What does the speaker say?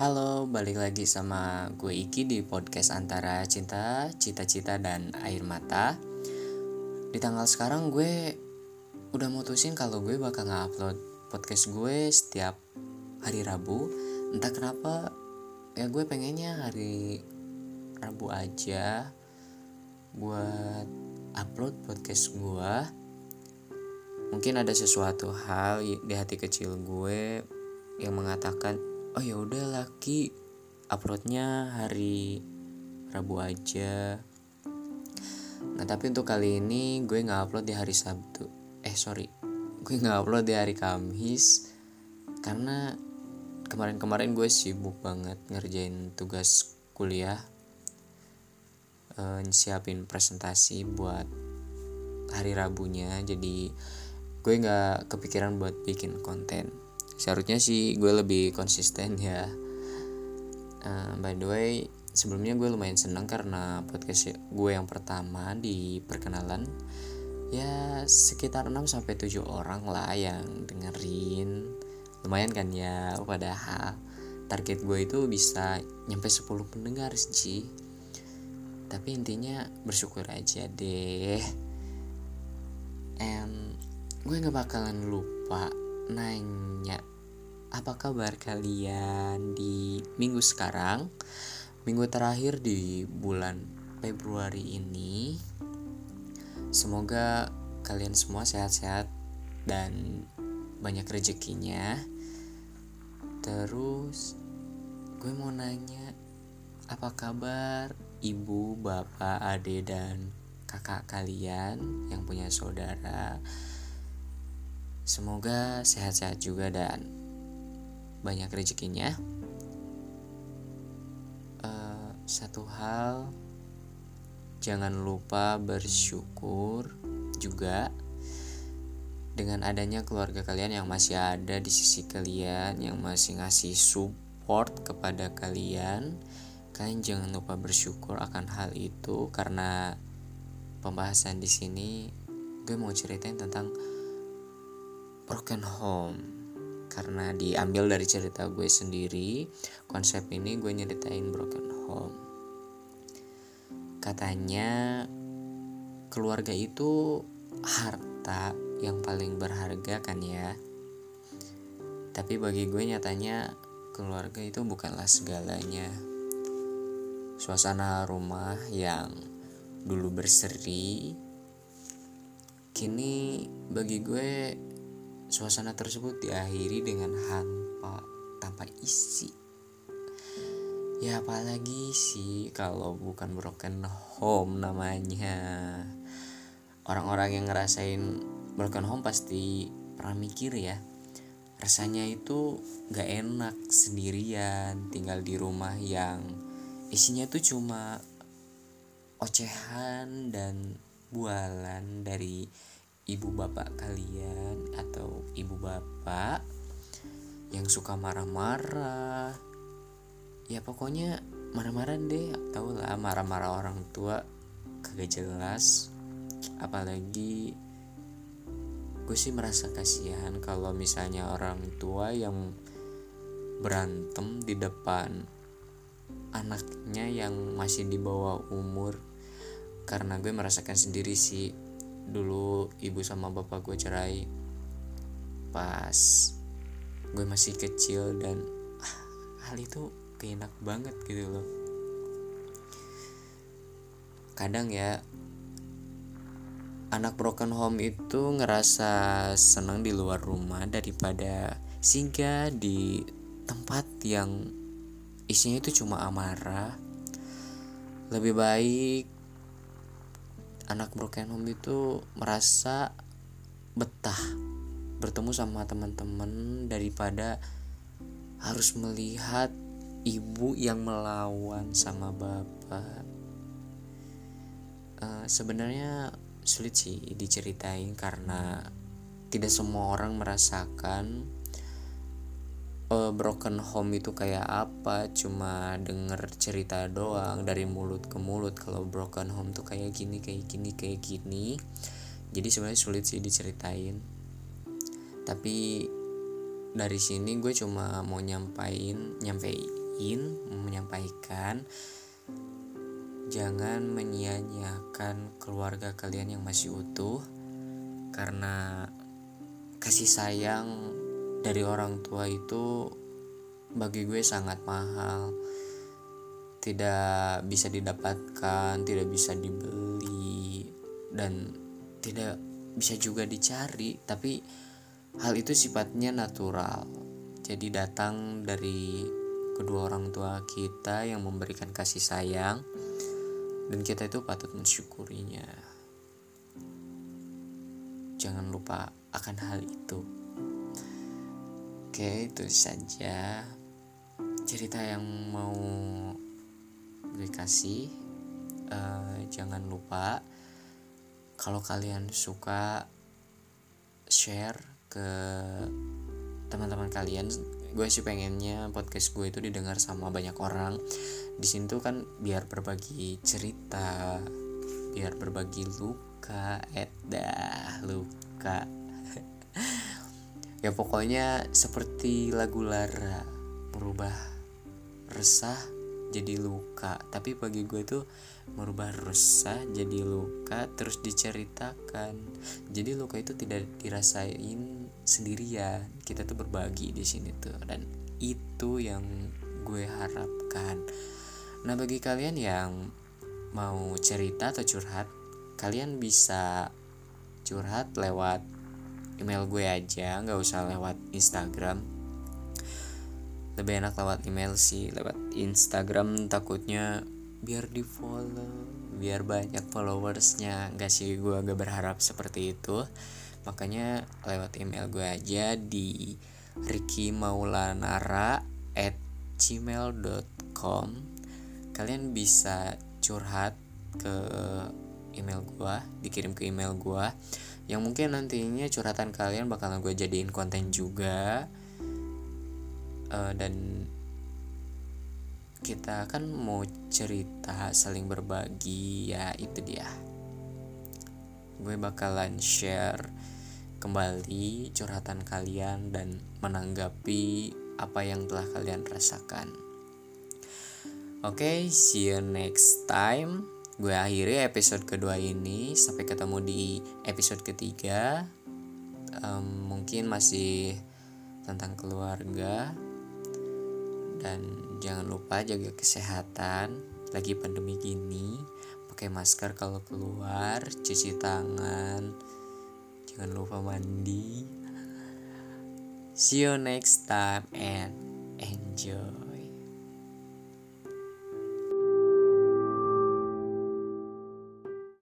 Halo, balik lagi sama gue Iki di podcast antara cinta, cita-cita, dan air mata. Di tanggal sekarang gue udah mutusin kalau gue bakal nge-upload podcast gue setiap hari Rabu. Entah kenapa, ya gue pengennya hari Rabu aja buat upload podcast gue. Mungkin ada sesuatu hal di hati kecil gue yang mengatakan oh ya udah laki uploadnya hari Rabu aja. Nah tapi untuk kali ini gue nggak upload di hari Sabtu. Eh sorry. Gue nggak upload di hari Kamis karena kemarin-kemarin gue sibuk banget ngerjain tugas kuliah uh, siapin presentasi buat hari Rabunya. Jadi gue nggak kepikiran buat bikin konten seharusnya sih gue lebih konsisten ya. Uh, by the way sebelumnya gue lumayan seneng karena podcast gue yang pertama di perkenalan. Ya sekitar 6 sampai 7 orang lah yang dengerin. Lumayan kan ya padahal target gue itu bisa nyampe 10 pendengar sih. Tapi intinya bersyukur aja deh. And gue gak bakalan lupa nanya apa kabar kalian di minggu sekarang? Minggu terakhir di bulan Februari ini. Semoga kalian semua sehat-sehat dan banyak rezekinya. Terus gue mau nanya apa kabar ibu bapak ade dan kakak kalian yang punya saudara? Semoga sehat-sehat juga dan banyak rezekinya. Uh, satu hal jangan lupa bersyukur juga dengan adanya keluarga kalian yang masih ada di sisi kalian yang masih ngasih support kepada kalian. Kalian jangan lupa bersyukur akan hal itu karena pembahasan di sini gue mau ceritain tentang broken home karena diambil dari cerita gue sendiri konsep ini gue nyeritain broken home. Katanya keluarga itu harta yang paling berharga kan ya? Tapi bagi gue nyatanya keluarga itu bukanlah segalanya. Suasana rumah yang dulu berseri kini bagi gue Suasana tersebut diakhiri dengan hampa tanpa isi. Ya apalagi sih kalau bukan broken home namanya. Orang-orang yang ngerasain broken home pasti pernah mikir ya. Rasanya itu gak enak sendirian tinggal di rumah yang isinya tuh cuma ocehan dan bualan dari ibu bapak kalian atau ibu bapak yang suka marah-marah. Ya pokoknya marah-marah deh tau lah marah-marah orang tua kagak jelas. Apalagi gue sih merasa kasihan kalau misalnya orang tua yang berantem di depan anaknya yang masih di bawah umur. Karena gue merasakan sendiri sih dulu ibu sama bapak gue cerai pas gue masih kecil dan ah, hal itu keenak banget gitu loh. Kadang ya anak broken home itu ngerasa senang di luar rumah daripada singgah di tempat yang isinya itu cuma amarah. Lebih baik anak broken home itu merasa betah bertemu sama teman-teman daripada harus melihat ibu yang melawan sama bapak. Uh, sebenarnya sulit sih diceritain karena tidak semua orang merasakan uh, broken home itu kayak apa? Cuma denger cerita doang dari mulut ke mulut. Kalau broken home tuh kayak gini kayak gini kayak gini. Jadi sebenarnya sulit sih diceritain. Tapi dari sini gue cuma mau nyampain nyampein menyampaikan jangan menyia-nyiakan keluarga kalian yang masih utuh karena kasih sayang dari orang tua itu bagi gue sangat mahal. Tidak bisa didapatkan tidak bisa dibeli dan tidak bisa juga dicari. Tapi hal itu sifatnya natural. Jadi datang dari kedua orang tua kita yang memberikan kasih sayang dan kita itu patut mensyukurinya. Jangan lupa akan hal itu oke itu saja cerita yang mau gue kasih uh, jangan lupa kalau kalian suka share ke teman-teman kalian. Gue sih pengennya podcast gue itu didengar sama banyak orang. Di sini tuh kan biar berbagi cerita biar berbagi luka edah luka ya pokoknya seperti lagu Lara merubah resah jadi luka. Tapi bagi gue tuh merubah resah jadi luka terus diceritakan. Jadi luka itu tidak dirasain sendirian. Kita tuh berbagi di sini tuh dan itu yang gue harapkan. Nah bagi kalian yang mau cerita atau curhat kalian bisa curhat lewat email gue aja nggak usah lewat Instagram. Lebih enak lewat email sih lewat Instagram takutnya biar di follow biar banyak followersnya. Nggak sih gue gak berharap seperti itu. Makanya lewat email gue aja di Ricky Maulanara at gmail.com kalian bisa curhat ke email gue dikirim ke email gue yang mungkin nantinya curhatan kalian bakalan gue jadiin konten juga. Uh, dan kita kan mau cerita saling berbagi ya itu dia. Gue bakalan share kembali curhatan kalian dan menanggapi apa yang telah kalian rasakan. Oke okay, see you next time gue akhiri episode kedua ini. Sampai ketemu di episode ketiga. Um, mungkin masih tentang keluarga. Dan jangan lupa jaga kesehatan. Lagi pandemi gini pakai masker kalau keluar cuci tangan. Jangan lupa mandi. See you next time and enjoy